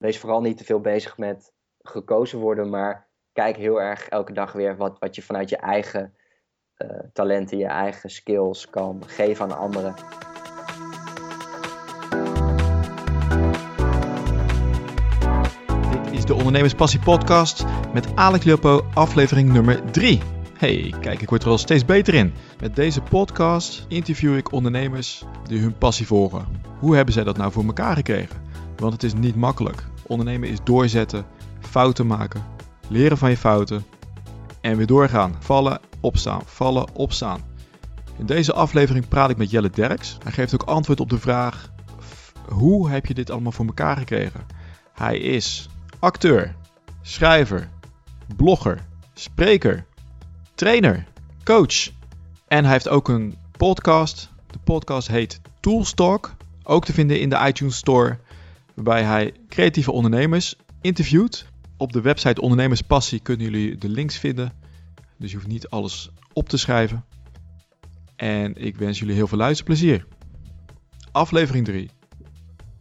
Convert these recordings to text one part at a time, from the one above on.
wees vooral niet te veel bezig met gekozen worden, maar kijk heel erg elke dag weer wat, wat je vanuit je eigen uh, talenten, je eigen skills kan geven aan anderen. Dit is de Ondernemerspassie Podcast met Alex Leopo, aflevering nummer 3. Hey, kijk, ik word er al steeds beter in. Met deze podcast interview ik ondernemers die hun passie volgen. Hoe hebben zij dat nou voor elkaar gekregen? Want het is niet makkelijk. Ondernemen is doorzetten, fouten maken, leren van je fouten en weer doorgaan. Vallen, opstaan, vallen, opstaan. In deze aflevering praat ik met Jelle Derks. Hij geeft ook antwoord op de vraag: hoe heb je dit allemaal voor elkaar gekregen? Hij is acteur, schrijver, blogger, spreker, trainer, coach. En hij heeft ook een podcast. De podcast heet Toolstalk. Ook te vinden in de iTunes Store. Waarbij hij creatieve ondernemers interviewt. Op de website Ondernemerspassie kunnen jullie de links vinden. Dus je hoeft niet alles op te schrijven. En ik wens jullie heel veel luisterplezier. Aflevering 3.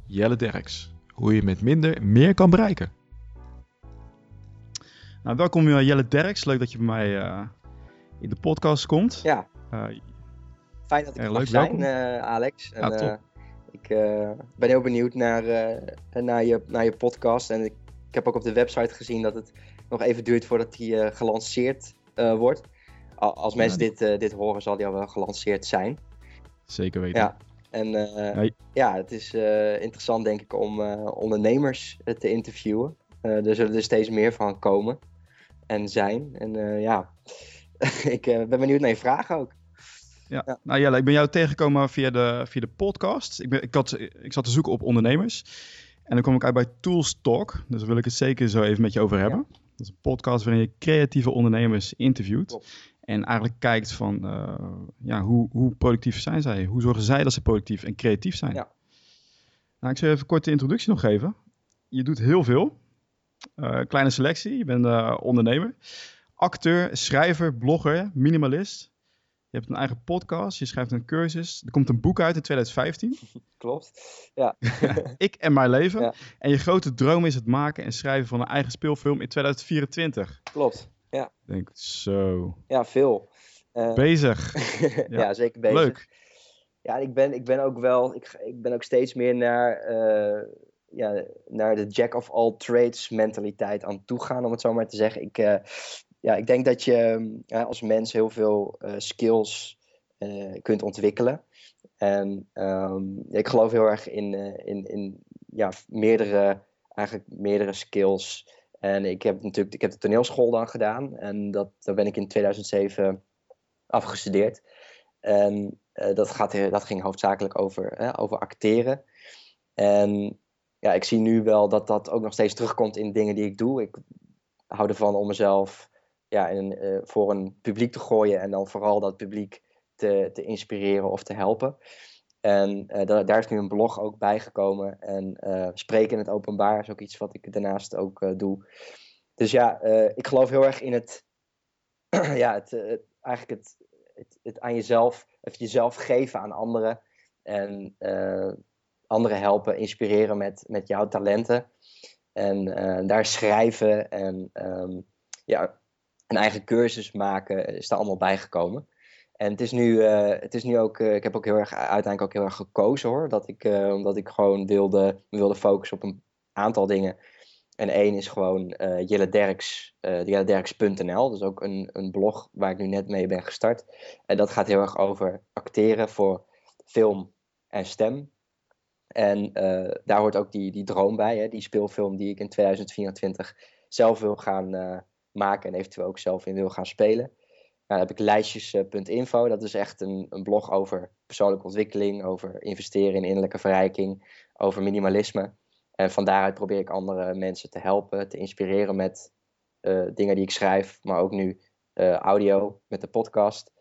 Jelle Derks. Hoe je met minder meer kan bereiken. Nou, welkom uh, Jelle Derks. Leuk dat je bij mij uh, in de podcast komt. Ja. Uh, Fijn dat ik er mag zijn, Alex. En, ja, ik ben heel benieuwd naar, naar, je, naar je podcast. En ik, ik, heb ook op de website gezien dat het nog even duurt voordat die gelanceerd wordt. Als mensen dit, dit horen, zal die al wel gelanceerd zijn. Zeker weten. Ja. En nee. ja, het is interessant denk ik om ondernemers te interviewen. er zullen er steeds meer van komen en zijn. En ja, ik ben benieuwd naar je vragen ook. Ja. ja. nou Jelle, ik ben jou tegengekomen via de, via de podcast. Ik, ben, ik, had, ik zat te zoeken op ondernemers. En dan kwam ik uit bij Tools Talk. Dus daar wil ik het zeker zo even met je over hebben. Ja. Dat is een podcast waarin je creatieve ondernemers interviewt. En eigenlijk kijkt van uh, ja, hoe, hoe productief zijn zij? Hoe zorgen zij dat ze productief en creatief zijn? Ja. Nou, ik zal even kort de introductie nog geven. Je doet heel veel. Uh, kleine selectie. Je bent uh, ondernemer. Acteur, schrijver, blogger, minimalist. Je hebt een eigen podcast, je schrijft een cursus. Er komt een boek uit in 2015. Klopt, ja. ik en mijn leven. En je grote droom is het maken en schrijven van een eigen speelfilm in 2024. Klopt, ja. Denk zo. Ja, veel. Uh, bezig. ja. ja. zeker bezig. Leuk. Ja, ik ben, ik ben ook wel, ik, ik ben ook steeds meer naar, uh, ja, naar de jack of all trades mentaliteit aan toe gaan, om het zo maar te zeggen. Ik, uh, ja, ik denk dat je ja, als mens heel veel uh, skills uh, kunt ontwikkelen. En um, ik geloof heel erg in, uh, in, in ja, meerdere, eigenlijk meerdere skills. En ik heb natuurlijk ik heb de toneelschool dan gedaan. En dat, daar ben ik in 2007 afgestudeerd. En dat, gaat, dat ging hoofdzakelijk over, over acteren. En ja, ik zie nu wel dat dat ook nog steeds terugkomt in dingen die ik doe. Ik hou ervan om mezelf ja, in, uh, voor een publiek te gooien en dan vooral dat publiek te, te inspireren of te helpen. En da daar is nu een blog ook bijgekomen. En uh, spreken in het openbaar is ook iets wat ik daarnaast ook doe. Dus ja, ik geloof heel erg in het, ja, het, eigenlijk het, het, aan jezelf, of jezelf geven aan anderen. En anderen helpen, inspireren met, met jouw talenten. En daar schrijven en um, ja, een eigen cursus maken is daar allemaal bijgekomen. En het is nu, uh, het is nu ook, uh, ik heb ook heel erg, uiteindelijk ook heel erg gekozen hoor. Dat ik, omdat ik gewoon wilde, wilde focussen op een aantal dingen. En één is gewoon uh, Jelle Derks, jellederks.nl. Dus ook een, een blog waar ik nu net mee ben gestart. En dat gaat heel erg over acteren voor film en stem. En daar hoort ook die, die droom bij, hè, die speelfilm die ik in 2024 zelf wil gaan, maken en eventueel ook zelf in wil gaan spelen. Nou, dan heb ik lijstjes.info. Dat is echt een, een blog over persoonlijke ontwikkeling, over investeren in innerlijke verrijking, over minimalisme. En van daaruit probeer ik andere mensen te helpen, te inspireren met uh, dingen die ik schrijf, maar ook nu uh, audio met de podcast.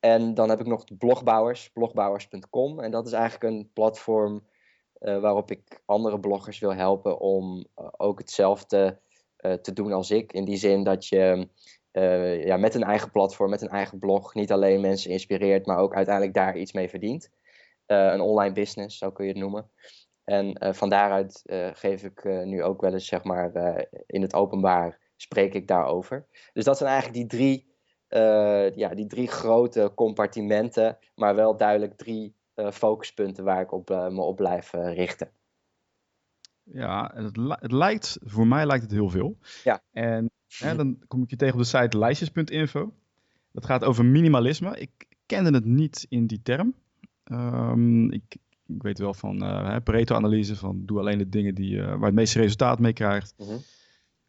En dan heb ik nog blogbouwers, blogbouwers.com. En dat is eigenlijk een platform uh, waarop ik andere bloggers wil helpen om ook hetzelfde te doen als ik. In die zin dat je uh, ja, met een eigen platform, met een eigen blog, niet alleen mensen inspireert, maar ook uiteindelijk daar iets mee verdient. Uh, een online business, zo kun je het noemen. En van daaruit geef ik nu ook wel eens, zeg maar, in het openbaar spreek ik daarover. Dus dat zijn eigenlijk die drie, ja, die drie grote compartimenten, maar wel duidelijk drie focuspunten waar ik op, me op blijf richten. Ja, het, het, lijkt, voor mij lijkt het heel veel. Ja. En hè, dan kom ik je tegen op de site lijstjes.info. Dat gaat over minimalisme. Ik kende het niet in die term. Um, ik, ik, weet wel van uh, Pareto-analyse, van doe alleen de dingen die, uh, waar het meeste resultaat mee krijgt. Mm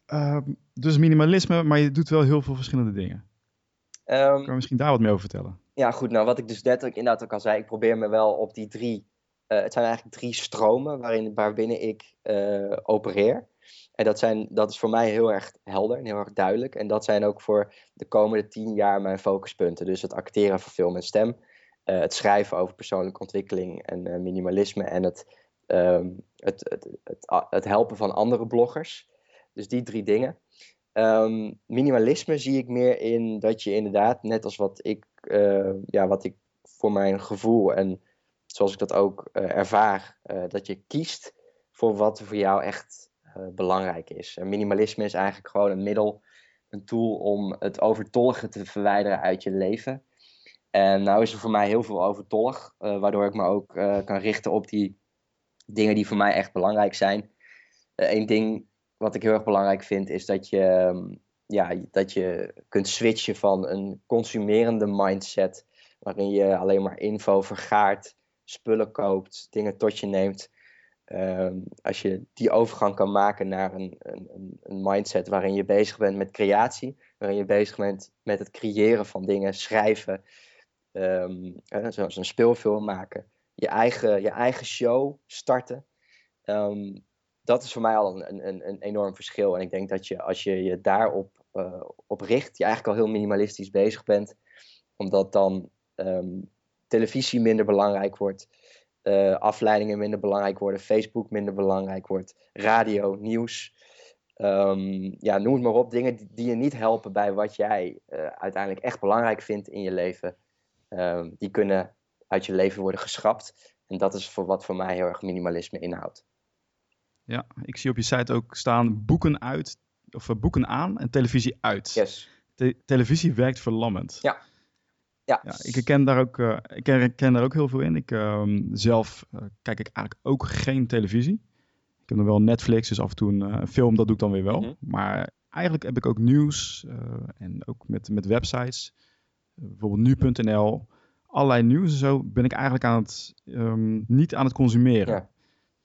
-hmm. dus minimalisme, maar je doet wel heel veel verschillende dingen. Um, kan je misschien daar wat meer over vertellen? Ja, goed. Nou, wat ik dus net ook inderdaad ook al zei, ik probeer me wel op die drie het zijn eigenlijk drie stromen waarin, waarbinnen ik uh, opereer. En dat, zijn, dat is voor mij heel erg helder en heel erg duidelijk. En dat zijn ook voor de komende tien jaar mijn focuspunten. Dus het acteren van film en stem, uh, het schrijven over persoonlijke ontwikkeling en minimalisme en het, um, het, het, het, helpen van andere bloggers. Dus die drie dingen. Um, minimalisme zie ik meer in dat je inderdaad, net als wat ik, ja, wat ik voor mijn gevoel en zoals ik dat ook uh, ervaar, uh, dat je kiest voor wat voor jou echt uh, belangrijk is. En minimalisme is eigenlijk gewoon een middel, een tool om het overtollige te verwijderen uit je leven. En nou is er voor mij heel veel overtollig, waardoor ik me ook kan richten op die dingen die voor mij echt belangrijk zijn. Eén ding wat ik heel erg belangrijk vind is dat je, um, ja, dat je kunt switchen van een consumerende mindset, waarin je alleen maar info vergaart spullen koopt, dingen tot je neemt. Ehm, als je die overgang kan maken naar een, een, een, mindset waarin je bezig bent met creatie, waarin je bezig bent met het creëren van dingen, schrijven, um, zoals een speelfilm maken, je eigen, je eigen show starten. Ehm, dat is voor mij al een, een, een enorm verschil. En ik denk dat je als je je daarop uh, op richt, je eigenlijk al heel minimalistisch bezig bent, omdat dan televisie minder belangrijk wordt, uh, afleidingen minder belangrijk worden, Facebook minder belangrijk wordt, radio, nieuws. Um, ja, noem het maar op. Dingen die, die je niet helpen bij wat jij uh, uiteindelijk echt belangrijk vindt in je leven. Um, die kunnen uit je leven worden geschrapt. En dat is voor wat voor mij heel erg minimalisme inhoudt. Ja, ik zie op je site ook staan boeken uit, of uh, boeken aan en televisie uit. Yes. Te televisie werkt verlammend. Ja. Ja. ja ik herken daar ook, uh, ik herken daar ook heel veel in. Ik, uh, zelf uh, kijk ik eigenlijk ook geen televisie. Ik heb nog wel Netflix, dus af en toe een, een film, dat doe ik dan weer wel. Mm -hmm. Maar eigenlijk heb ik ook nieuws en ook met, met websites. bijvoorbeeld nu.nl. Allerlei nieuws en zo ben ik eigenlijk aan het, um, niet aan het consumeren. Ja.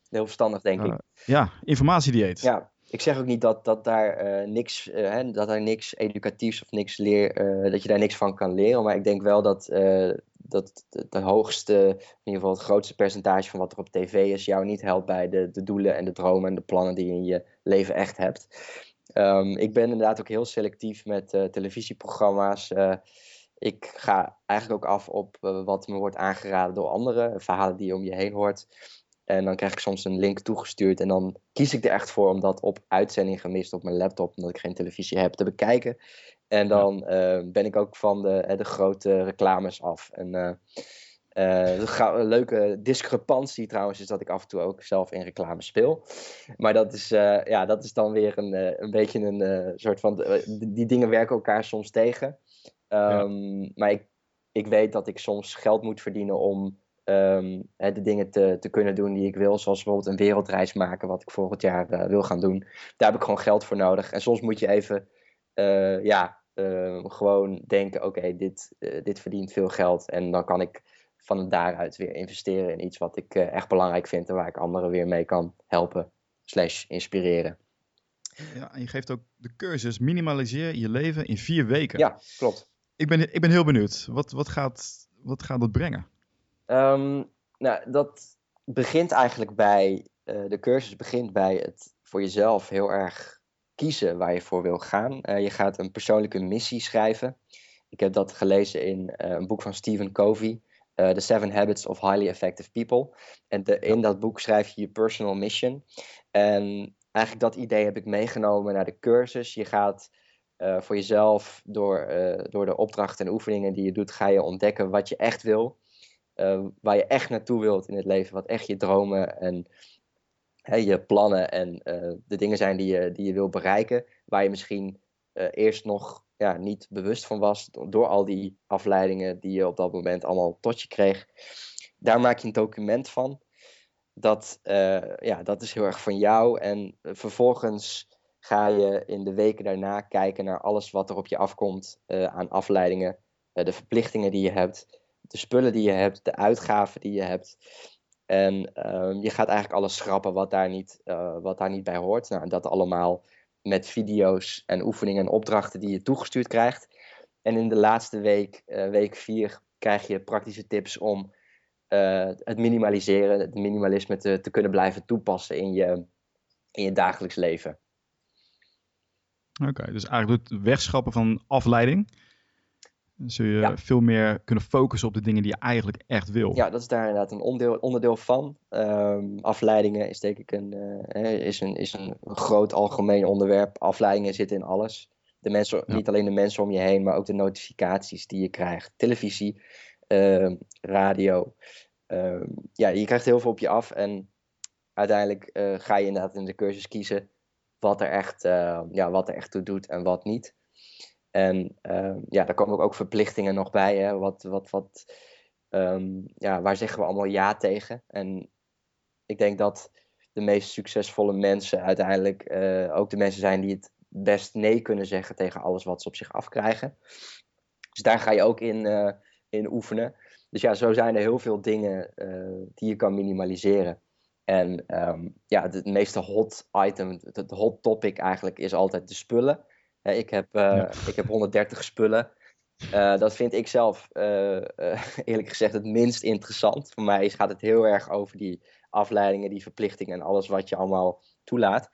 Heel verstandig, denk ik. Ja, informatiedieet. Ja, ik zeg ook niet dat, dat daar uh, niks, uh, hè, dat daar niks educatiefs of niks leer, uh, dat je daar niks van kan leren. Maar ik denk wel dat, dat de hoogste, in ieder geval het grootste percentage van wat er op tv is, jou niet helpt bij de, de doelen en de dromen en de plannen die je in je leven echt hebt. Um, ik ben inderdaad ook heel selectief met televisieprogramma's. ik ga eigenlijk ook af op wat me wordt aangeraden door anderen, verhalen die je om je heen hoort. En dan krijg ik soms een link toegestuurd. En dan kies ik er echt voor om dat op uitzending gemist op mijn laptop, omdat ik geen televisie heb, te bekijken. En dan uh, ben ik ook van de, de grote reclames af. En uh, uh, een leuke discrepantie trouwens is dat ik af en toe ook zelf in reclame speel. Maar dat is, ja, dat is dan weer een, een beetje een soort van. die dingen werken elkaar soms tegen. Um, ja. Maar ik, ik weet dat ik soms geld moet verdienen om um, de dingen te, te kunnen doen die ik wil. Zoals bijvoorbeeld een wereldreis maken, wat ik volgend jaar uh, wil gaan doen. Daar heb ik gewoon geld voor nodig. En soms moet je even, uh, ja, uh, gewoon denken: oké, okay, dit, dit verdient veel geld. En dan kan ik van daaruit weer investeren in iets wat ik echt belangrijk vind en waar ik anderen weer mee kan helpen, slash inspireren. Ja, en je geeft ook de cursus Minimaliseer je leven in vier weken. Ja, klopt. Ik ben, ik ben heel benieuwd. Wat, wat, gaat, wat gaat dat brengen? Um, nou, dat begint eigenlijk bij, uh, de cursus begint bij het voor jezelf heel erg kiezen waar je voor wil gaan. Uh, je gaat een persoonlijke missie schrijven. Ik heb dat gelezen in uh, een boek van Stephen Covey, The Seven Habits of Highly Effective People. En in dat boek schrijf je je personal mission. En eigenlijk dat idee heb ik meegenomen naar de cursus. Je gaat voor jezelf door, door de opdrachten en oefeningen die je doet, ga je ontdekken wat je echt wil. Uh, waar je echt naartoe wilt in het leven, wat echt je dromen en je plannen en de dingen zijn die je, die je wil bereiken, waar je misschien eerst nog ja, niet bewust van was door al die afleidingen die je op dat moment allemaal tot je kreeg. Daar maak je een document van. Dat, ja, dat is heel erg van jou. En vervolgens ga je in de weken daarna kijken naar alles wat er op je afkomt aan afleidingen, de verplichtingen die je hebt, de spullen die je hebt, de uitgaven die je hebt. En ehm, je gaat eigenlijk alles schrappen wat daar niet, uh, wat daar niet bij hoort. Nou, dat allemaal met video's en oefeningen en opdrachten die je toegestuurd krijgt. En in de laatste week, uh, week 4, krijg je praktische tips om uh, het minimaliseren, het minimalisme te, te kunnen blijven toepassen in je, in je dagelijks leven. Oké, dus eigenlijk het wegschrappen van afleiding. Zul je veel meer kunnen focussen op de dingen die je eigenlijk echt wil. Ja, dat is daar inderdaad een onderdeel, onderdeel van. Um, afleidingen is denk ik een, uh, is een, is een groot algemeen onderwerp. Afleidingen zitten in alles. De mensen, Niet alleen de mensen om je heen, maar ook de notificaties die je krijgt. Televisie, uh, radio. Uh, ja, je krijgt heel veel op je af. En uiteindelijk uh, ga je inderdaad in de cursus kiezen wat er echt, ja, wat er echt toe doet en wat niet. En uh, ja, daar komen ook verplichtingen nog bij. Hè? Wat, wat, wat, um, ja, waar zeggen we allemaal ja tegen? En ik denk dat de meest succesvolle mensen uiteindelijk uh, ook de mensen zijn die het best nee kunnen zeggen tegen alles wat ze op zich afkrijgen. Dus daar ga je ook in, uh, in oefenen. Dus ja, zo zijn er heel veel dingen die je kan minimaliseren. En um, ja, het meeste hot item, het hot topic eigenlijk is altijd de spullen ik, heb, uh, ik heb 130 spullen. Uh, dat vind ik zelf uh, eerlijk gezegd het minst interessant. Voor mij gaat het heel erg over die afleidingen, die verplichtingen en alles wat je allemaal toelaat.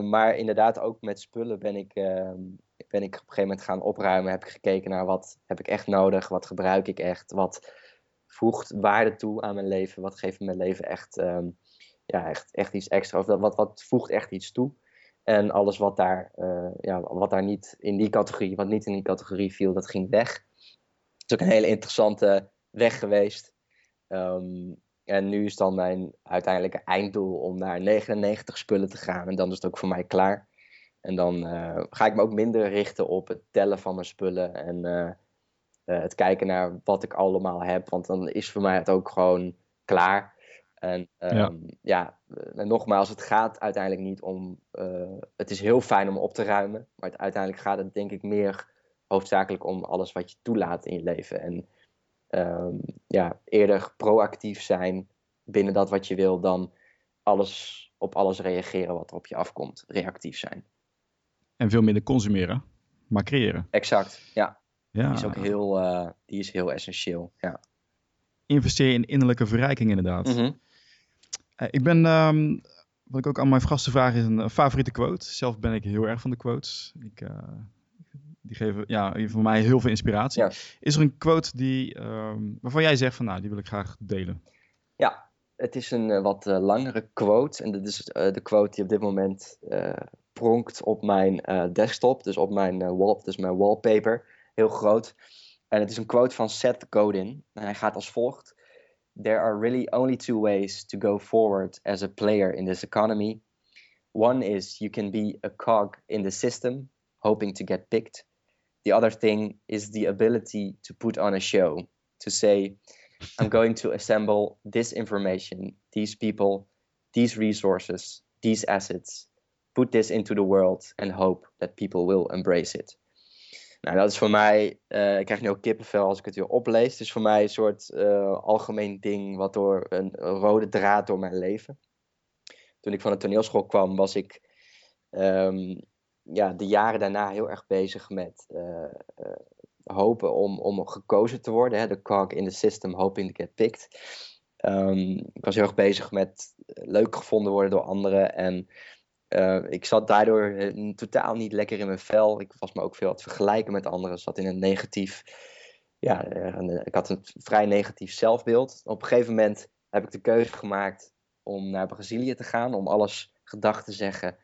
maar inderdaad, ook met spullen ben ik, ehm, ben ik op een gegeven moment gaan opruimen. Heb ik gekeken naar wat heb ik echt nodig, wat gebruik ik echt, wat voegt waarde toe aan mijn leven, wat geeft mijn leven echt, um, ja, echt, echt iets extra, of wat, wat voegt echt iets toe. En alles wat daar, uh, ja, wat daar niet in die categorie, wat niet in die categorie viel, dat ging weg. Het is ook een hele interessante weg geweest. Um, en nu is dan mijn uiteindelijke einddoel om naar 99 spullen te gaan. En dan is het ook voor mij klaar. En dan uh, ga ik me ook minder richten op het tellen van mijn spullen. En uh, het kijken naar wat ik allemaal heb. Want dan is voor mij het ook gewoon klaar. En um, ja. ja, eh, nogmaals, het gaat uiteindelijk niet om. Uh, het is heel fijn om op te ruimen, maar het, uiteindelijk gaat het denk ik meer hoofdzakelijk om alles wat je toelaat in je leven. En um, ja, eerder proactief zijn binnen dat wat je wil dan alles, op alles reageren wat er op je afkomt. Reactief zijn. En veel minder consumeren, maar creëren. Exact, ja. ja. Die is ook heel, uh, die is heel essentieel. Ja. Investeer in innerlijke verrijking, inderdaad. Mm -hmm. Uh, ik ben, um, wat ik ook aan mijn gasten vraag, is een favoriete quote. Zelf ben ik heel erg van de quotes. Ik, uh, die geven ja, voor mij heel veel inspiratie. Ja. Is er een quote die, um, waarvan jij zegt van nou, die wil ik graag delen? Ja, het is een uh, wat langere quote. En dit is de quote die op dit moment pronkt op mijn desktop. Dus op mijn wall, dus mijn wallpaper. Heel groot. En het is een quote van Seth Godin. En hij gaat als volgt there are really only two ways to go forward as a player in this economy. One is you can be a cog in the system, hoping to get picked. The other thing is the ability to put on a show, to say, I'm going to assemble this information, these people, these resources, these assets, put this into the world, and hope that people will embrace it. Nou, dat is voor mij, uh, ik krijg nu ook kippenvel als ik het weer oplees. Het is voor mij een soort uh, algemeen ding wat door een, rode draad door mijn leven. Toen ik van de toneelschool kwam, was ik um, ja, de jaren daarna heel erg bezig met uh, hopen om, om gekozen te worden. Hè? De cog in the system, hoping to get picked. Um, ik was heel erg bezig met leuk gevonden worden door anderen en uh, ik zat daardoor uh, totaal niet lekker in mijn vel. Ik was me ook veel aan het vergelijken met anderen. Zat in een negatief. Ja, uh, ik had een vrij negatief zelfbeeld. Op een gegeven moment heb ik de keuze gemaakt om naar Brazilië te gaan. Om alles gedacht te zeggen.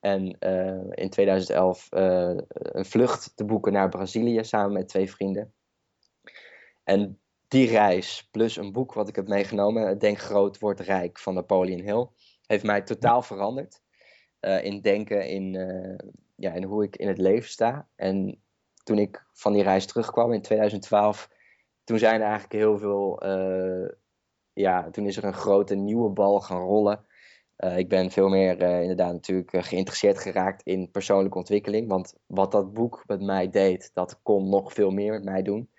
En in 2011 een vlucht te boeken naar Brazilië samen met twee vrienden. En die reis, plus een boek wat ik heb meegenomen, Denk groot, word rijk van Napoleon Hill heeft mij totaal veranderd. In denken, in, ja, in hoe ik in het leven sta. En toen ik van die reis terugkwam in 2012, toen zijn er eigenlijk heel veel. ja, toen is er een grote nieuwe bal gaan rollen. Ik ben veel meer inderdaad natuurlijk geïnteresseerd geraakt in persoonlijke ontwikkeling. Want wat dat boek met mij deed, dat kon nog veel meer met mij doen.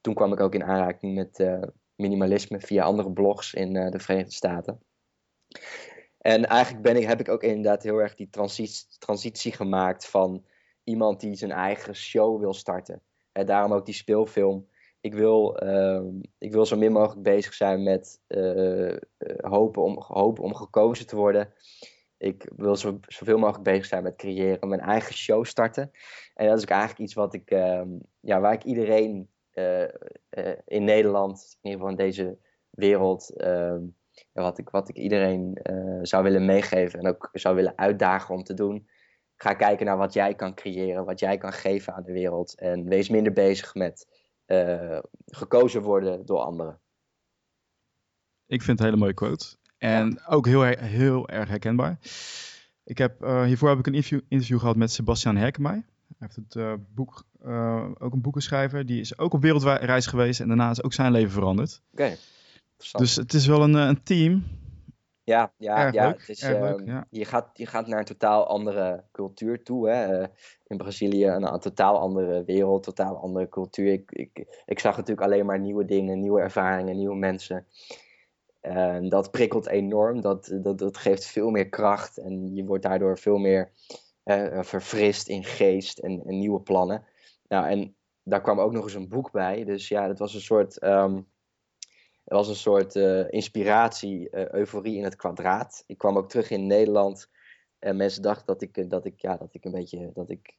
Toen kwam ik ook in aanraking met minimalisme via andere blogs in de Verenigde Staten. En eigenlijk ben ik, heb ik ook inderdaad heel erg die transitie, transitie gemaakt van iemand die zijn eigen show wil starten. En daarom ook die speelfilm ik wil, ehm, ik wil zo min mogelijk bezig zijn met uh, hopen, om, hopen om gekozen te worden. Ik wil zo, zoveel mogelijk bezig zijn met creëren, mijn eigen show starten. En dat is ook eigenlijk iets wat ik, uh, ja, waar ik iedereen uh, in Nederland, in ieder geval in deze wereld, wat, ik, wat ik iedereen zou willen meegeven en ook zou willen uitdagen om te doen. Ga kijken naar wat jij kan creëren, wat jij kan geven aan de wereld. En wees minder bezig met uh, gekozen worden door anderen. Ik vind het een hele mooie quote. En ook heel, heel erg herkenbaar. Ik heb, uh, hiervoor heb ik een interview, interview gehad met Sebastian Herkemij. Hij heeft het uh, boek, ook een boekenschrijver. Die is ook op wereldreis geweest en daarna is ook zijn leven veranderd. Oké. Dus het is wel een, een team ja, ja, ja, het is, ehm, Je, gaat, je gaat naar een totaal andere cultuur toe. Hè? Uh, in Brazilië een, een, totaal andere wereld, totaal andere cultuur. Ik, ik, ik zag natuurlijk alleen maar nieuwe dingen, nieuwe ervaringen, nieuwe mensen. En dat prikkelt enorm. Dat, dat, dat geeft veel meer kracht. En je wordt daardoor veel meer uh, verfrist in geest en, en, nieuwe plannen. Nou, en daar kwam ook nog eens een boek bij. Dus ja, dat was een soort. Um, het was een soort uh, inspiratie, uh, euforie in het kwadraat. Ik kwam ook terug in Nederland. En mensen dachten dat ik, dat ik, ja, dat ik een beetje dat ik,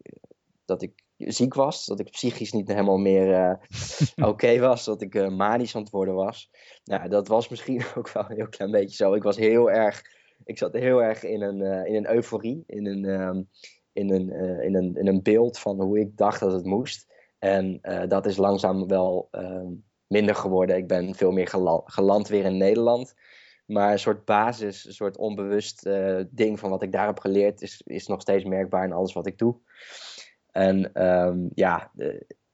dat ik ziek was. Dat ik psychisch niet helemaal meer uh, oké was. Dat ik manisch aan het worden was. Nou, dat was misschien ook wel een heel klein beetje zo. Ik was heel erg. Ik zat heel erg in een, in een euforie. In een, um, in, een, in, een, in een beeld van hoe ik dacht dat het moest. En dat is langzaam wel. Um, minder geworden. Ik ben veel meer geland, weer in Nederland. Maar een soort basis, een soort onbewust uh, ding van wat ik daar heb geleerd, is, is nog steeds merkbaar in alles wat ik doe. En um, ja,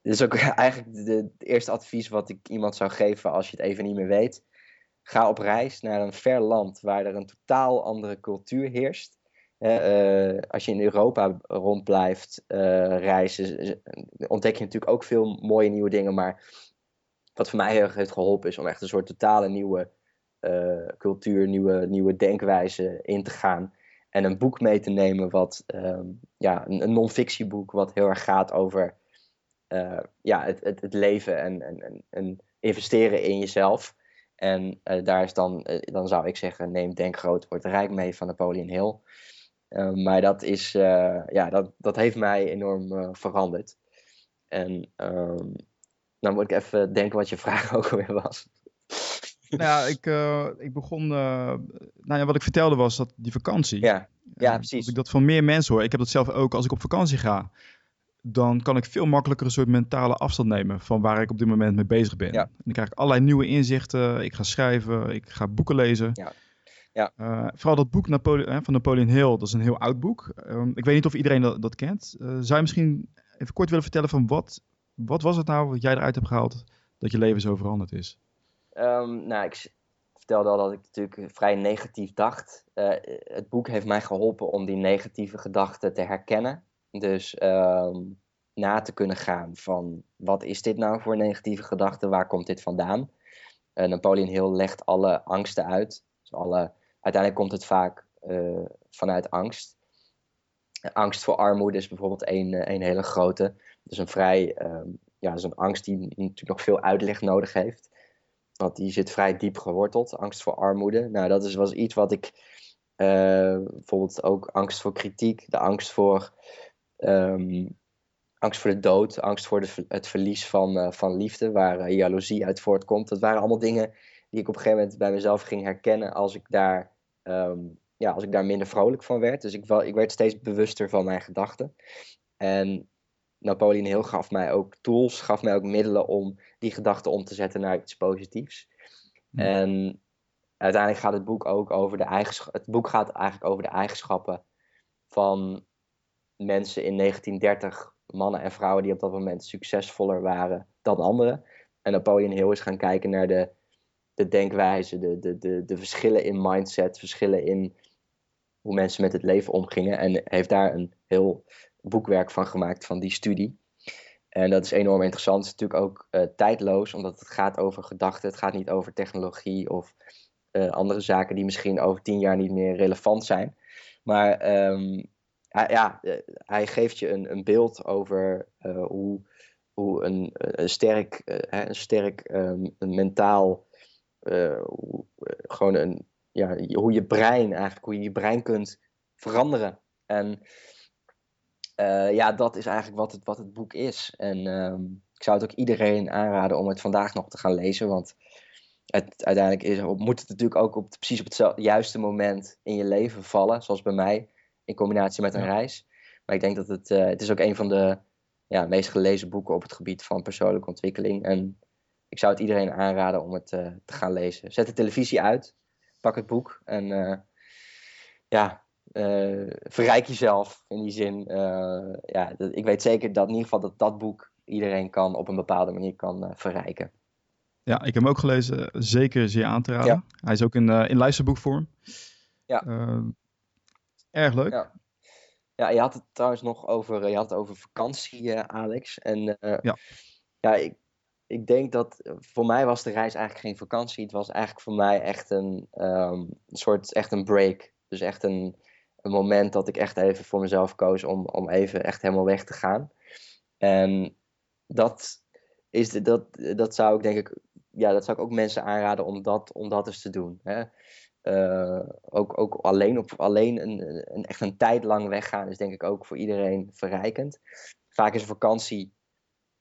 dit is ook eigenlijk het eerste advies wat ik iemand zou geven als je het even niet meer weet. Ga op reis naar een ver land waar er een totaal andere cultuur heerst. Uh, als je in Europa rondblijft uh, reizen, ontdek je natuurlijk ook veel mooie nieuwe dingen. Maar wat voor mij heel erg heeft geholpen is om echt een soort totale nieuwe uh, cultuur, nieuwe, nieuwe denkwijze in te gaan. En een boek mee te nemen, wat, um, ja, een, een non-fictieboek, wat heel erg gaat over uh, ja, het, het, het, leven en, en, en, investeren in jezelf. En uh, daar is dan, dan zou ik zeggen, neem Denk Groot, Word Rijk mee van Napoleon Hill. Uh, maar dat, is, ja, dat, dat heeft mij enorm veranderd. En um, nou moet ik even denken wat je vraag ook alweer was. Nou ja, ik, uh, ik begon. Uh, nou ja, wat ik vertelde was dat die vakantie. Ja, ja precies. ik dat van meer mensen hoor. Ik heb dat zelf ook als ik op vakantie ga. Dan kan ik veel makkelijker een soort mentale afstand nemen van waar ik op dit moment mee bezig ben. Ja. En dan krijg ik allerlei nieuwe inzichten. Ik ga schrijven, ik ga boeken lezen. Ja. Ja. Uh, vooral dat boek Napoleon, van Napoleon Hill, dat is een heel oud boek. Um, ik weet niet of iedereen dat, dat kent. zou je misschien even kort willen vertellen van wat wat was het nou wat jij eruit hebt gehaald dat je leven zo veranderd is? Um, nou, ik vertelde al dat ik natuurlijk vrij negatief dacht. Uh, het boek heeft mij geholpen om die negatieve gedachten te herkennen. Dus um, na te kunnen gaan van wat is dit nou voor negatieve gedachte, waar komt dit vandaan? Uh, Napoleon Hill legt alle angsten uit. Dus alle, uiteindelijk komt het vaak uh, vanuit angst. Angst voor armoede is bijvoorbeeld een, een hele grote. Dus een vrij, um, ja, dus een angst die natuurlijk nog veel uitleg nodig heeft. Want die zit vrij diep geworteld, angst voor armoede. Nou, dat is, was iets wat ik, uh, bijvoorbeeld ook angst voor kritiek, de angst voor, um, angst voor de dood, angst voor de, het verlies van, uh, van liefde, waar uh, jaloezie uit voortkomt. Dat waren allemaal dingen die ik op een gegeven moment bij mezelf ging herkennen als ik daar, um, ja, als ik daar minder vrolijk van werd. Dus ik, wel, ik werd steeds bewuster van mijn gedachten. En Napoleon Hill gaf mij ook tools, gaf mij ook middelen om die gedachten om te zetten naar iets positiefs. En uiteindelijk gaat het boek ook over de eigenschappen. Het boek gaat eigenlijk over de eigenschappen van mensen in 1930, mannen en vrouwen die op dat moment succesvoller waren dan anderen. En Napoleon Hill is gaan kijken naar de, de denkwijze, de, de, de, de verschillen in mindset, verschillen in hoe mensen met het leven omgingen. En heeft daar een heel boekwerk van gemaakt van die studie. En dat is enorm interessant. Het is natuurlijk ook uh, tijdloos, omdat het gaat over gedachten. Het gaat niet over technologie of uh, andere zaken die misschien over tien jaar niet meer relevant zijn. Maar um, hij, ja, uh, hij geeft je een, een beeld over hoe, hoe een, een sterk, een sterk um, een mentaal, hoe, gewoon een, ja, hoe je brein eigenlijk, hoe je je brein kunt veranderen. En uh, ja, dat is eigenlijk wat het, wat het boek is. En um, ik zou het ook iedereen aanraden om het vandaag nog te gaan lezen. Want het, uiteindelijk is, moet het natuurlijk ook op, precies op het juiste moment in je leven vallen. Zoals bij mij, in combinatie met een ja. reis. Maar ik denk dat het, uh, het is ook een van de ja, meest gelezen boeken op het gebied van persoonlijke ontwikkeling. En ik zou het iedereen aanraden om het uh, te gaan lezen. Zet de televisie uit, pak het boek en ja, verrijk jezelf in die zin. Uh, ja, dat, ik weet zeker dat in ieder geval dat dat boek iedereen kan op een bepaalde manier kan uh, verrijken. Ja, ik heb hem ook gelezen. Zeker zeer aan te raden. Ja. Hij is ook in, in luisterboekvorm. Ja. erg leuk. Ja. ja, je had het trouwens nog over, je had het over vakantie, Alex. En ja, ja ik, ik denk dat voor mij was de reis eigenlijk geen vakantie. Het was eigenlijk voor mij echt een, um, een soort echt een break. Dus echt een, een moment dat ik echt even voor mezelf koos om, om even echt helemaal weg te gaan. En dat, is de, dat, dat zou ik denk ik, ja, dat zou ik ook mensen aanraden om dat, om dat eens te doen. Hè? Uh, ook, ook alleen, op, alleen een, een, echt een tijd lang weggaan is denk ik ook voor iedereen verrijkend. Vaak is een vakantie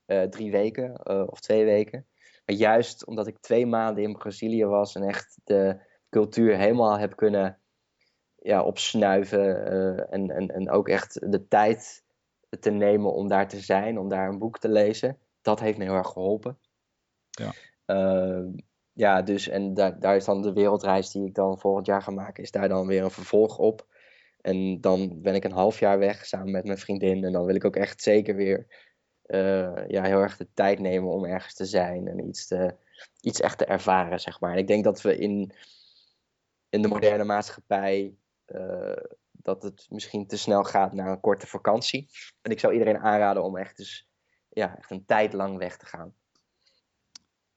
uh, drie weken uh, of twee weken. Maar juist omdat ik twee maanden in Brazilië was en echt de cultuur helemaal heb kunnen ja, opsnuiven uh, en, en, en ook echt de tijd te nemen om daar te zijn, om daar een boek te lezen. Dat heeft me heel erg geholpen. Ja, uh, ja dus en daar, daar is dan de wereldreis die ik dan volgend jaar ga maken, is daar dan weer een vervolg op. En dan ben ik een half jaar weg samen met mijn vriendin. En dan wil ik ook echt zeker weer uh, ja, heel erg de tijd nemen om ergens te zijn en iets, te, iets echt te ervaren, zeg maar. En ik denk dat we in, in de moderne maatschappij dat het misschien te snel gaat naar een korte vakantie. En ik zou iedereen aanraden om echt, dus, ja, echt een tijd lang weg te gaan.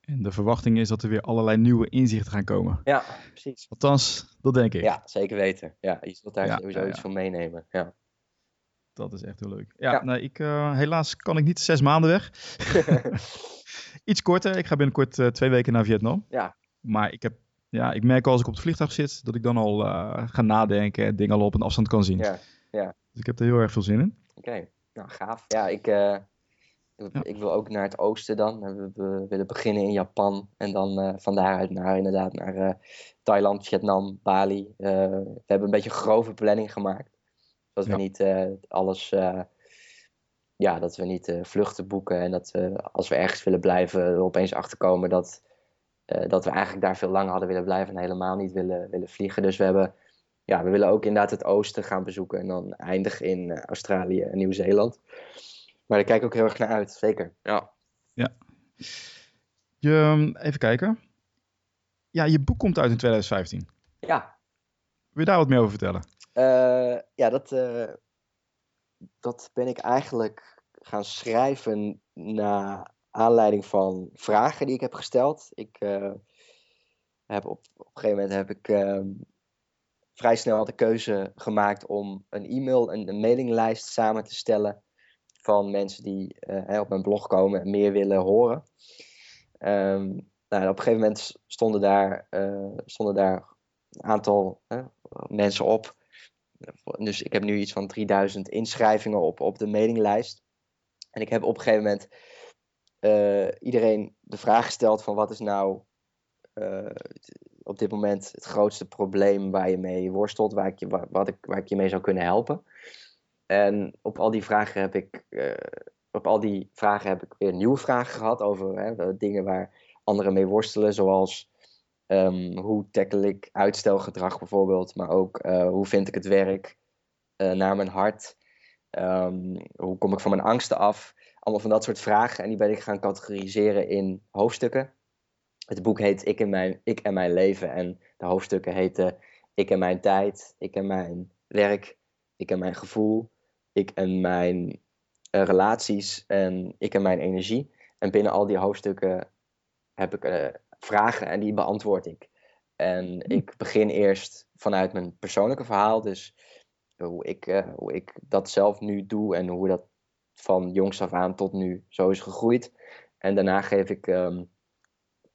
En de verwachting is dat er weer allerlei nieuwe inzichten gaan komen. Ja, precies. Althans, dat denk ik. Ja, zeker weten. Ja, je zult daar ja, sowieso ja, ja. iets van meenemen. Ja. Dat is echt heel leuk. Ja. Nee, ik, uh, helaas kan ik niet zes maanden weg. iets korter. Ik ga binnenkort uh, twee weken naar Vietnam. Ja. Maar ik heb ja, ik merk al als ik op het vliegtuig zit, dat ik dan al uh, ga nadenken en dingen al op een afstand kan zien. Ja, ja. Dus ik heb er heel erg veel zin in. Oké, okay. nou gaaf. Ja, ik, uh, ik, ja. ik, wil ook naar het oosten dan. We, we willen beginnen in Japan en dan uh, van daaruit naar inderdaad naar Thailand, Vietnam, Bali. we hebben een beetje een grove planning gemaakt. Dat we ja. niet alles, ja, dat we niet vluchten boeken en dat we als we ergens willen blijven er opeens achterkomen dat uh, dat we eigenlijk daar veel langer hadden willen blijven en helemaal niet willen, willen vliegen. Dus we, hebben, ja, we willen ook inderdaad het oosten gaan bezoeken en dan eindigen in uh, Australië en Nieuw-Zeeland. Maar daar kijk ik ook heel erg naar uit, zeker. Ja. ja. Je, even kijken. Ja, je boek komt uit in 2015. Ja. Wil je daar wat meer over vertellen? Uh, ja, dat, dat ben ik eigenlijk gaan schrijven na aanleiding van vragen die ik heb gesteld. Ik uh, heb op, op een gegeven moment heb ik uh, vrij snel de keuze gemaakt om een e-mail, een, een mailinglijst samen te stellen van mensen die uh, op mijn blog komen en meer willen horen. Um, nou, op een gegeven moment stonden daar, stonden daar een aantal mensen op. Dus ik heb nu iets van 3000 inschrijvingen op, op de mailinglijst. En ik heb op een gegeven moment uh, iedereen de vraag gesteld van wat is nou uh, op dit moment het grootste probleem waar je mee worstelt, waar ik je, wat ik, waar ik je mee zou kunnen helpen. En op al die vragen heb ik, uh, op al die vragen heb ik weer nieuwe vragen gehad over hè, dingen waar anderen mee worstelen, zoals Ehm, hoe tackle ik uitstelgedrag bijvoorbeeld, maar ook eh, hoe vind ik het werk naar mijn hart? Ehm, hoe kom ik van mijn angsten af? Allemaal van dat soort vragen. En die ben ik gaan categoriseren in hoofdstukken. Het boek heet Ik en Mijn, ik en mijn Leven. En de hoofdstukken heten Ik en Mijn Tijd, Ik en Mijn Werk, Ik en Mijn Gevoel, Ik en Mijn uh, Relaties en Ik en Mijn Energie. En binnen al die hoofdstukken heb ik uh, vragen en die beantwoord ik. En hm. ik begin eerst vanuit mijn persoonlijke verhaal. Dus hoe ik, uh, hoe ik dat zelf nu doe en hoe dat van jongs af aan tot nu zo is gegroeid. En daarna geef ik um,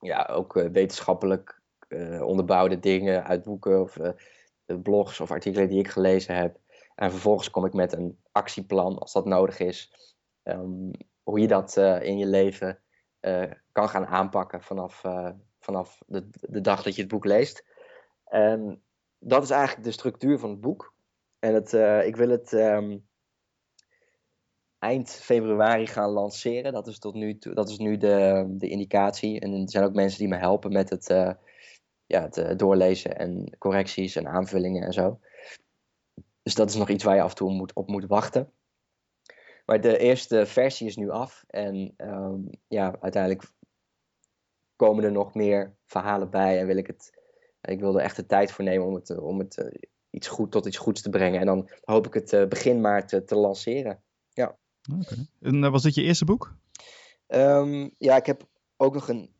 ja, ook uh, wetenschappelijk uh, onderbouwde dingen uit boeken of blogs of artikelen die ik gelezen heb. En vervolgens kom ik met een actieplan als dat nodig is. Um, hoe je dat in je leven kan gaan aanpakken vanaf, vanaf de, de dag dat je het boek leest. En dat is eigenlijk de structuur van het boek. En het, ik wil het um, eind februari gaan lanceren. Dat is, tot nu, toe, dat is nu de, de indicatie. En er zijn ook mensen die me helpen met het, uh, ja, het uh, doorlezen en correcties en aanvullingen en zo. Dus dat is nog iets waar je af en toe moet, op moet wachten. Maar de eerste versie is nu af. En um, ja, uiteindelijk komen er nog meer verhalen bij. En wil ik het. Ik wil er echt de tijd voor nemen om het, om het iets goed tot iets goeds te brengen. En dan hoop ik het begin maart te lanceren. Okay. En uh, was dit je eerste boek? Um, ja, ik heb ook nog een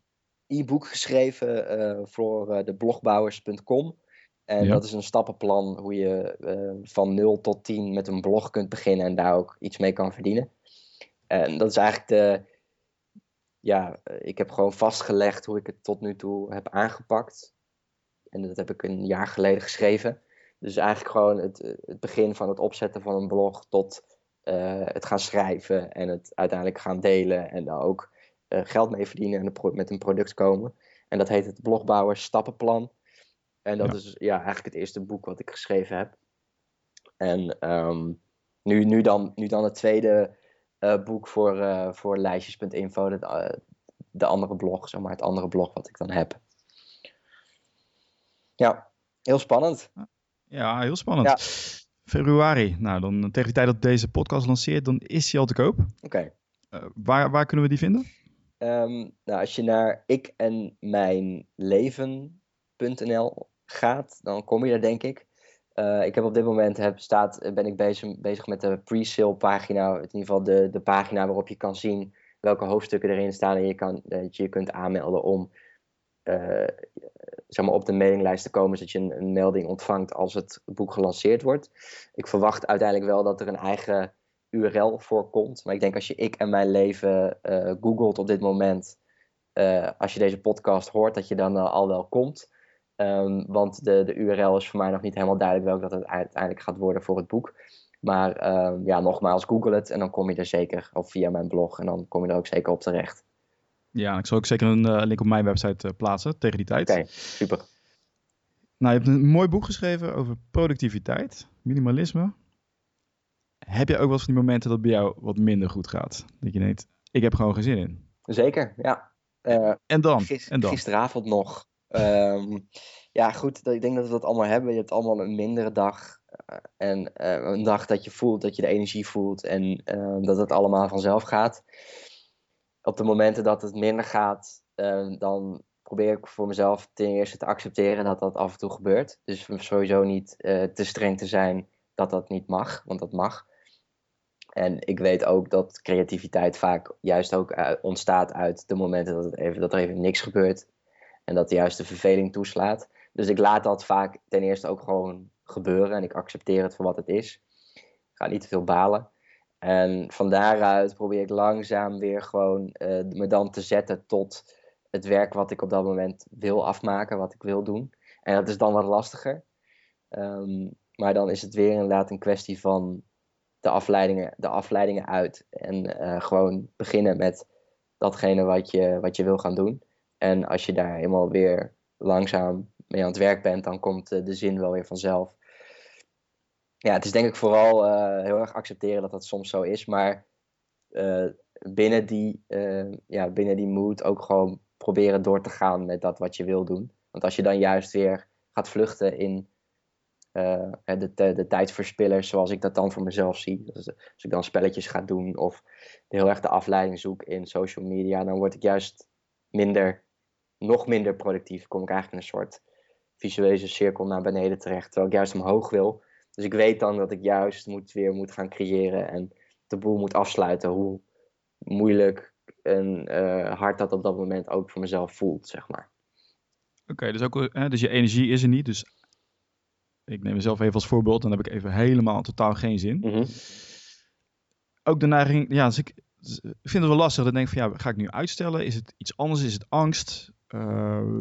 e-book geschreven uh, voor de blogbouwers.com. En ja. dat is een stappenplan hoe je van 0 tot 10 met een blog kunt beginnen en daar ook iets mee kan verdienen. En dat is eigenlijk de. Ja, ik heb gewoon vastgelegd hoe ik het tot nu toe heb aangepakt. En dat heb ik een jaar geleden geschreven. Dus eigenlijk gewoon het, het begin van het opzetten van een blog tot uh, het gaan schrijven en het uiteindelijk gaan delen en daar ook uh, geld mee verdienen en met een product komen. En dat heet het Blogbouwer Stappenplan. En dat ja. is ja, eigenlijk het eerste boek wat ik geschreven heb. En um, nu, nu, dan, nu dan het tweede uh, boek voor, voor lijstjes.info, de, de andere blog, zeg maar, het andere blog wat ik dan heb. Ja, heel spannend. Ja, heel spannend. Ja. Februari. Nou, dan tegen die tijd dat deze podcast lanceert, dan is hij al te koop. Oké. Okay. Uh, waar, waar kunnen we die vinden? Um, nou, als je naar ik en mijn leven.nl gaat, dan kom je daar denk ik. Uh, ik heb op dit moment heb, staat, ben ik bezig, bezig met de pre-sale pagina. In ieder geval de, de pagina waarop je kan zien welke hoofdstukken erin staan. En je kan, dat je je kunt aanmelden om zeg maar op de mailinglijst te komen, zodat je een, melding ontvangt als het boek gelanceerd wordt. Ik verwacht uiteindelijk wel dat er een eigen URL voor komt. Maar ik denk als je ik en mijn leven uh, googelt op dit moment, uh, als je deze podcast hoort, dat je dan al wel komt. Um, want de, de URL is voor mij nog niet helemaal duidelijk welk dat het uiteindelijk gaat worden voor het boek. Maar um, ja, nogmaals, google het en dan kom je er zeker, of via mijn blog, en dan kom je er ook zeker op terecht. Ja, ik zal ook zeker een uh, link op mijn website uh, plaatsen tegen die tijd. Oké, okay, super. Nou, je hebt een mooi boek geschreven over productiviteit, minimalisme. Heb je ook wel eens van die momenten dat bij jou wat minder goed gaat? Dat je denkt, ik heb gewoon geen zin in. Zeker, ja. Uh, en, dan? Gis, en dan? Gisteravond nog. Um, ja, goed, ik denk dat we dat allemaal hebben. Je hebt allemaal een mindere dag. en een dag dat je voelt, dat je de energie voelt. En dat het allemaal vanzelf gaat op de momenten dat het minder gaat, uh, dan probeer ik voor mezelf ten eerste te accepteren dat dat af en toe gebeurt. Dus sowieso niet uh, te streng te zijn dat dat niet mag, want dat mag. En ik weet ook dat creativiteit vaak juist ook uh, ontstaat uit de momenten dat, het even, dat er even niks gebeurt. En dat de juiste verveling toeslaat. Dus ik laat dat vaak ten eerste ook gewoon gebeuren en ik accepteer het voor wat het is. Ik ga niet te veel balen. En van daaruit probeer ik langzaam weer gewoon uh, me dan te zetten tot het werk wat ik op dat moment wil afmaken, wat ik wil doen. En dat is dan wat lastiger. Um, maar dan is het weer inderdaad een kwestie van de afleidingen, de afleidingen uit. En uh, gewoon beginnen met datgene wat je, wat je wil gaan doen. En als je daar helemaal weer langzaam mee aan het werk bent, dan komt uh, de zin wel weer vanzelf ja, het is denk ik vooral uh, heel erg accepteren dat dat soms zo is. Maar uh, binnen, die, uh, ja, binnen die mood ook gewoon proberen door te gaan met dat wat je wil doen. Want als je dan juist weer gaat vluchten in de, de, de tijdverspillers, zoals ik dat dan voor mezelf zie. Dus als ik dan spelletjes ga doen of heel erg de afleiding zoek in social media, dan word ik juist minder, nog minder productief. Kom ik eigenlijk in een soort visuele cirkel naar beneden terecht, terwijl ik juist omhoog wil. Dus ik weet dan dat ik juist moet, weer moet gaan creëren en de boel moet afsluiten, hoe moeilijk en uh, hard dat op dat moment ook voor mezelf voelt, zeg maar. Oké, dus, ook, hè, dus je energie is er niet, dus ik neem mezelf even als voorbeeld, dan heb ik even helemaal totaal geen zin. Mhm. Ook de neiging, ja, dus ik, vind het wel lastig. Dan denk ik van ja, ga ik nu uitstellen? Is het iets anders? Is het angst? Uh,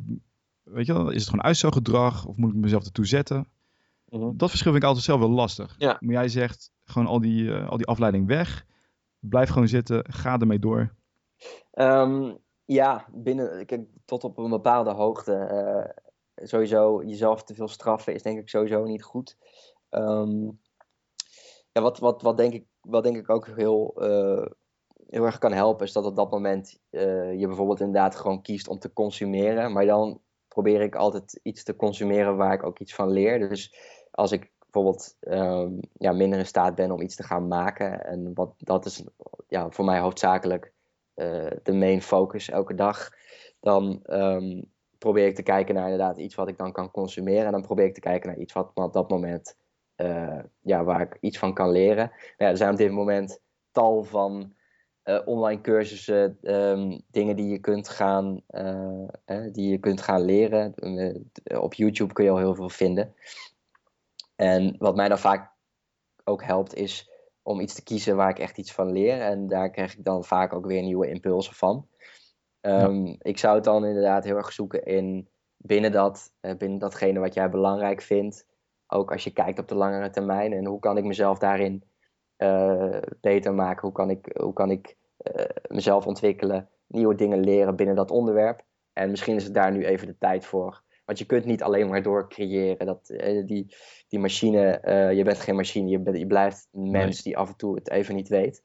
weet je wel, is het gewoon uitstelgedrag? Of moet ik mezelf ertoe zetten? Mhm. Dat verschil vind ik altijd zelf wel lastig. Ja. Maar jij zegt gewoon al die, uh, al die afleiding weg. Blijf gewoon zitten. Ga ermee door. Um, ja, binnen, kijk, tot op een bepaalde hoogte. Uh, sowieso jezelf te veel straffen is denk ik sowieso niet goed. Um, ja, wat, wat, wat, denk ik, wat denk ik ook heel, uh, heel erg kan helpen, is dat op dat moment uh, je bijvoorbeeld inderdaad gewoon kiest om te consumeren. Maar dan probeer ik altijd iets te consumeren waar ik ook iets van leer. Dus als ik bijvoorbeeld um, ja, minder in staat ben om iets te gaan maken, en wat, dat is ja, voor mij hoofdzakelijk uh, de main focus elke dag, dan um, probeer ik te kijken naar inderdaad iets wat ik dan kan consumeren. En dan probeer ik te kijken naar iets wat op dat moment, uh, ja, waar ik iets van kan leren. Nou ja, er zijn op dit moment tal van uh, online cursussen, um, dingen die je kunt gaan, eh, die je kunt gaan leren. op YouTube kun je al heel veel vinden. En wat mij dan vaak ook helpt is om iets te kiezen waar ik echt iets van leer. En daar krijg ik dan vaak ook weer nieuwe impulsen van. Um, ja. Ik zou het dan inderdaad heel erg zoeken in binnen, dat, uh, binnen datgene wat jij belangrijk vindt. Ook als je kijkt op de langere termijn. En hoe kan ik mezelf daarin uh, beter maken? Hoe kan ik, hoe kan ik uh, mezelf ontwikkelen? Nieuwe dingen leren binnen dat onderwerp. En misschien is het daar nu even de tijd voor. Want je kunt niet alleen maar door creëren. Dat, die, die machine, je bent geen machine. Je, bent, je blijft een mens nee. die af en toe het even niet weet.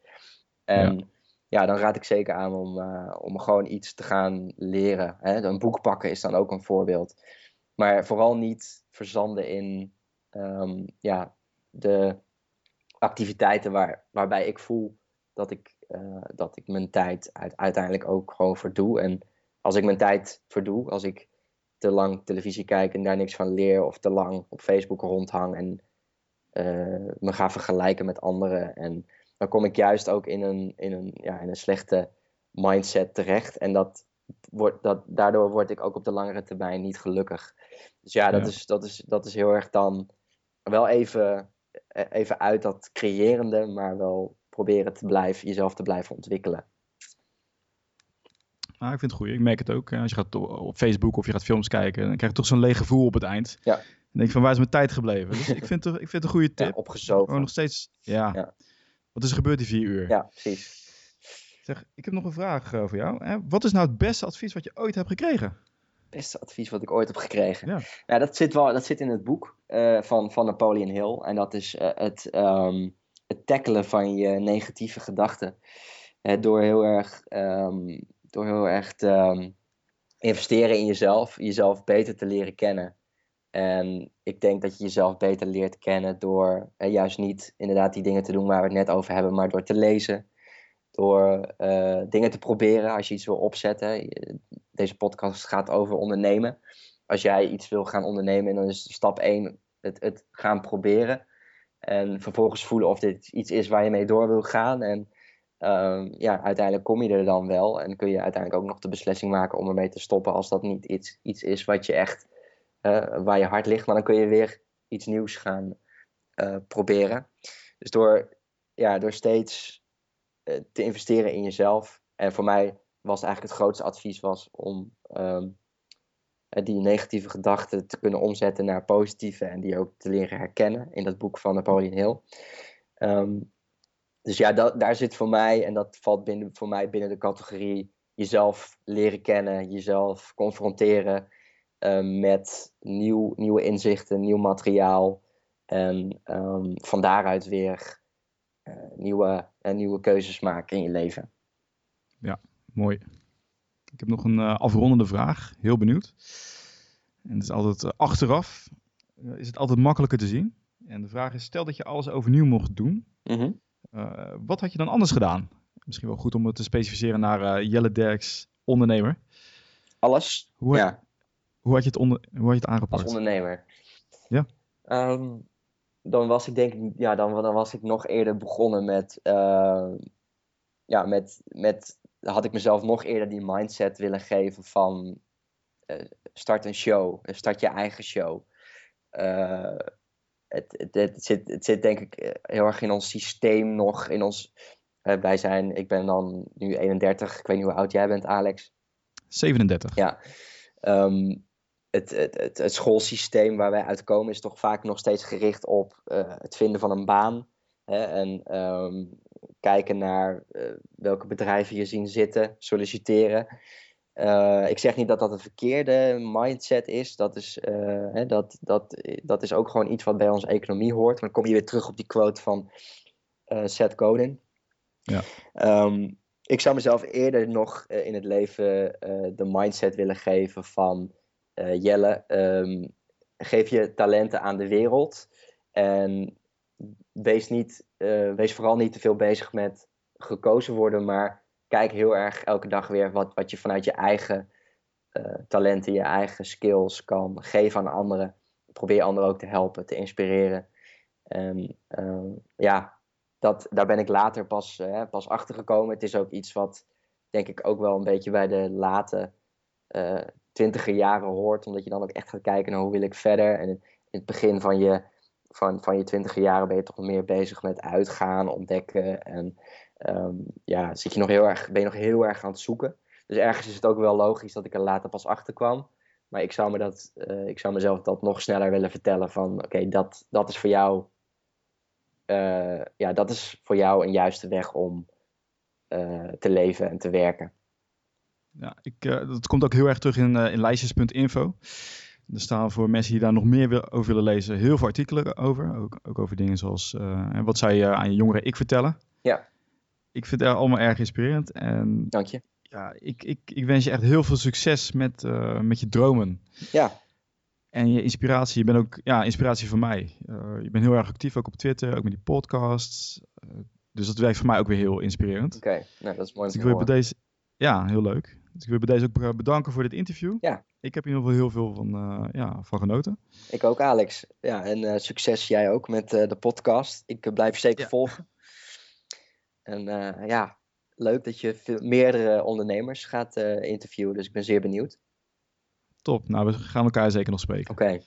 En ja ja, dan raad ik zeker aan om, uh, om gewoon iets te gaan leren. Hè? Een boek pakken is dan ook een voorbeeld. Maar vooral niet verzanden in um, ja, de activiteiten waar, waarbij ik voel dat ik, uh, dat ik mijn tijd uit, uiteindelijk ook gewoon verdoe. En als ik mijn tijd verdoe, als ik te lang televisie kijk en daar niks van leer, of te lang op Facebook rondhang en uh, me ga vergelijken met anderen en dan kom ik juist ook in een, in een, ja, in een slechte mindset terecht. En dat wordt, dat, daardoor word ik ook op de langere termijn niet gelukkig. Dus ja, dat, ja. Is, dat, is, dat is heel erg dan wel even, even uit dat creërende, maar wel proberen te blijven, jezelf te blijven ontwikkelen. Nou, ik vind het goed. Ik merk het ook. Als je gaat op Facebook of je gaat films kijken, dan krijg je toch zo'n leeg gevoel op het eind. Ja. Dan denk ik van, waar is mijn tijd gebleven? Dus ik vind het, ik vind het een goede tip. Ja, opgezogen. Nog steeds, ja. ja. Wat is er gebeurd die vier uur? Ja, precies. Zeg, ik heb nog een vraag uh, voor jou. Wat is nou het beste advies wat je ooit hebt gekregen? Het beste advies wat ik ooit heb gekregen? Ja. Nou, dat, zit wel, dat zit in het boek uh, van, van Napoleon Hill. En dat is uh, het, um, het tackelen van je negatieve gedachten. door heel erg, um, door heel erg te um, investeren in jezelf. Jezelf beter te leren kennen. En ik denk dat je jezelf beter leert kennen door eh, juist niet inderdaad die dingen te doen waar we het net over hebben, maar door te lezen. Door uh, dingen te proberen als je iets wil opzetten. Deze podcast gaat over ondernemen. Als jij iets wil gaan ondernemen, dan is stap 1 het, het gaan proberen. En vervolgens voelen of dit iets is waar je mee door wil gaan. En um, ja, uiteindelijk kom je er dan wel. En kun je uiteindelijk ook nog de beslissing maken om ermee te stoppen als dat niet iets, iets is wat je echt uh, waar je hart ligt, maar dan kun je weer iets nieuws gaan uh, proberen. Dus door, ja, door steeds uh, te investeren in jezelf. En voor mij was eigenlijk het grootste advies was om um, die negatieve gedachten te kunnen omzetten naar positieve en die ook te leren herkennen in dat boek van Napoleon Hill. Um, dus ja, dat, daar zit voor mij, en dat valt binnen, voor mij binnen de categorie jezelf leren kennen, jezelf confronteren. Uh, met nieuw, nieuwe inzichten, nieuw materiaal. En um, van daaruit weer uh, nieuwe, uh, nieuwe keuzes maken in je leven. Ja, mooi. Ik heb nog een afrondende vraag. Heel benieuwd. En het is altijd eh, achteraf, eh, is het altijd makkelijker te zien. En de vraag is, stel dat je alles overnieuw mocht doen, eh, wat had je dan anders gedaan? Misschien wel goed om het te specificeren naar eh, Jelle Derks, ondernemer. Alles? Hoe, ja, hoe, had je het onder, hoe had je het als aangepakt? ondernemer. Ja. Ehm, dan was ik denk ik, ja, dan, dan was ik nog eerder begonnen met, eh, ja, met, met, had ik mezelf nog eerder die mindset willen geven van eh, start een show, eh, start je eigen show. Eh, het, het, het, zit, het zit denk ik eh, heel erg in ons systeem nog, in ons, eh, wij zijn, ik ben dan nu 31, ik weet niet hoe oud jij bent Alex. 37. Ja. Ehm, het, het, het, het schoolsysteem waar wij uitkomen is toch vaak nog steeds gericht op eh, het vinden van een baan. Hè, en ehm, kijken naar welke bedrijven je zien zitten, solliciteren. Eh, ik zeg niet dat dat een verkeerde mindset is. Dat is, eh, hè, dat, dat, dat is ook gewoon iets wat bij onze economie hoort. Maar dan kom je weer terug op die quote van eh, Seth Godin. Ja. Ehm, ik zou mezelf eerder nog in het leven de mindset willen geven van Jelle, ehm, geef je talenten aan de wereld en wees, niet, wees vooral niet te veel bezig met gekozen worden, maar kijk heel erg elke dag weer wat, wat je vanuit je eigen eh, talenten, je eigen skills kan geven aan anderen. Probeer anderen ook te helpen, te inspireren. En ehm, ja, dat, daar ben ik later pas, eh, pas achter gekomen. Het is ook iets wat denk ik ook wel een beetje bij de late eh, twintiger jaren hoort. Omdat je dan ook echt gaat kijken naar hoe wil ik verder. En in het begin van je, van, van je twintiger jaren ben je toch meer bezig met uitgaan, ontdekken. En ehm, ja, zit je nog heel erg, ben je nog heel erg aan het zoeken. Dus ergens is het ook wel logisch dat ik er later pas achter kwam. Maar ik zou, me dat, eh, ik zou mezelf dat nog sneller willen vertellen van oké, dat, dat is voor jou eh, ja, dat is voor jou een juiste weg om eh, te leven en te werken. Ja, ik, dat komt ook heel erg terug in, in lijstjes.info. Er staan voor mensen die daar nog meer over willen lezen heel veel artikelen over. Ook, ook over dingen zoals wat zou je aan je jongeren ik vertellen. Ja. Ik vind het allemaal erg inspirerend. En Dank je. ja, ik, ik, ik wens je echt heel veel succes met, eh, met je dromen. Ja, En je inspiratie, je bent ook ja, inspiratie voor mij. Eh, je bent heel erg actief ook op Twitter, ook met die podcasts. Eh, dus dat werkt voor mij ook weer heel inspirerend. oké. Nou, dat is mooi Dus ik wil bij deze, ja, heel leuk. Dus ik wil bij deze ook be- bedanken voor dit interview. Ja. Ik heb hier in ieder geval heel veel van, ja, van genoten. Ik ook, Alex. Ja, en succes jij ook met de podcast. Ik blijf zeker Ja. volgen. En eh, ja, leuk dat je veel, meerdere ondernemers gaat eh, interviewen. Dus ik ben zeer benieuwd. Top. Nou, we gaan elkaar zeker nog spreken. Oké,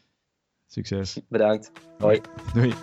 Succes. bedankt. Hoi. Doei.